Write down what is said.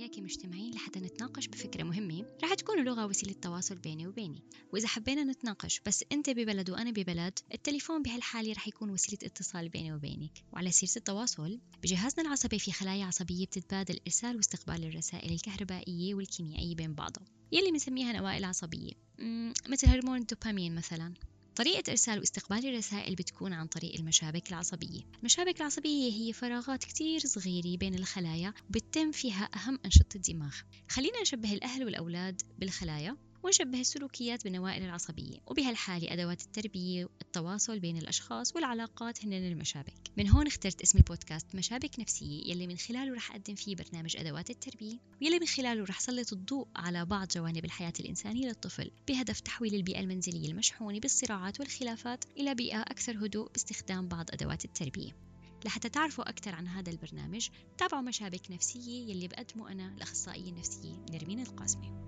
وياكي مجتمعين لحتى نتناقش بفكرة مهمة رح تكون اللغة وسيلة تواصل بيني وبينك وإذا حبينا نتناقش بس أنت ببلد وأنا ببلد التليفون بهالحالة رح يكون وسيلة اتصال بيني وبينك. وعلى سيرة التواصل بجهازنا العصبي في خلايا عصبية بتتبادل إرسال واستقبال الرسائل الكهربائية والكيميائية بين بعضها. يلي بنسميها نوائل عصبية مثل هرمون الدوبامين مثلا. طريقة إرسال واستقبال الرسائل بتكون عن طريق المشابك العصبية. المشابك العصبية هي فراغات كتير صغيرة بين الخلايا وبتتم فيها أهم أنشطة الدماغ. خلينا نشبه الأهل والأولاد بالخلايا. ونشبه السلوكيات بالنوائل العصبية وبهالحالة أدوات التربية والتواصل بين الأشخاص والعلاقات هن المشابك من هون اخترت اسم البودكاست مشابك نفسية يلي من خلاله رح أقدم فيه برنامج أدوات التربية ويلي من خلاله رح سلط الضوء على بعض جوانب الحياة الإنسانية للطفل بهدف تحويل البيئة المنزلية المشحونة بالصراعات والخلافات إلى بيئة أكثر هدوء باستخدام بعض أدوات التربية. لحتى تعرفوا أكثر عن هذا البرنامج تابعوا مشابك نفسية يلي بقدمه أنا الأخصائية النفسية نرمين القاسمي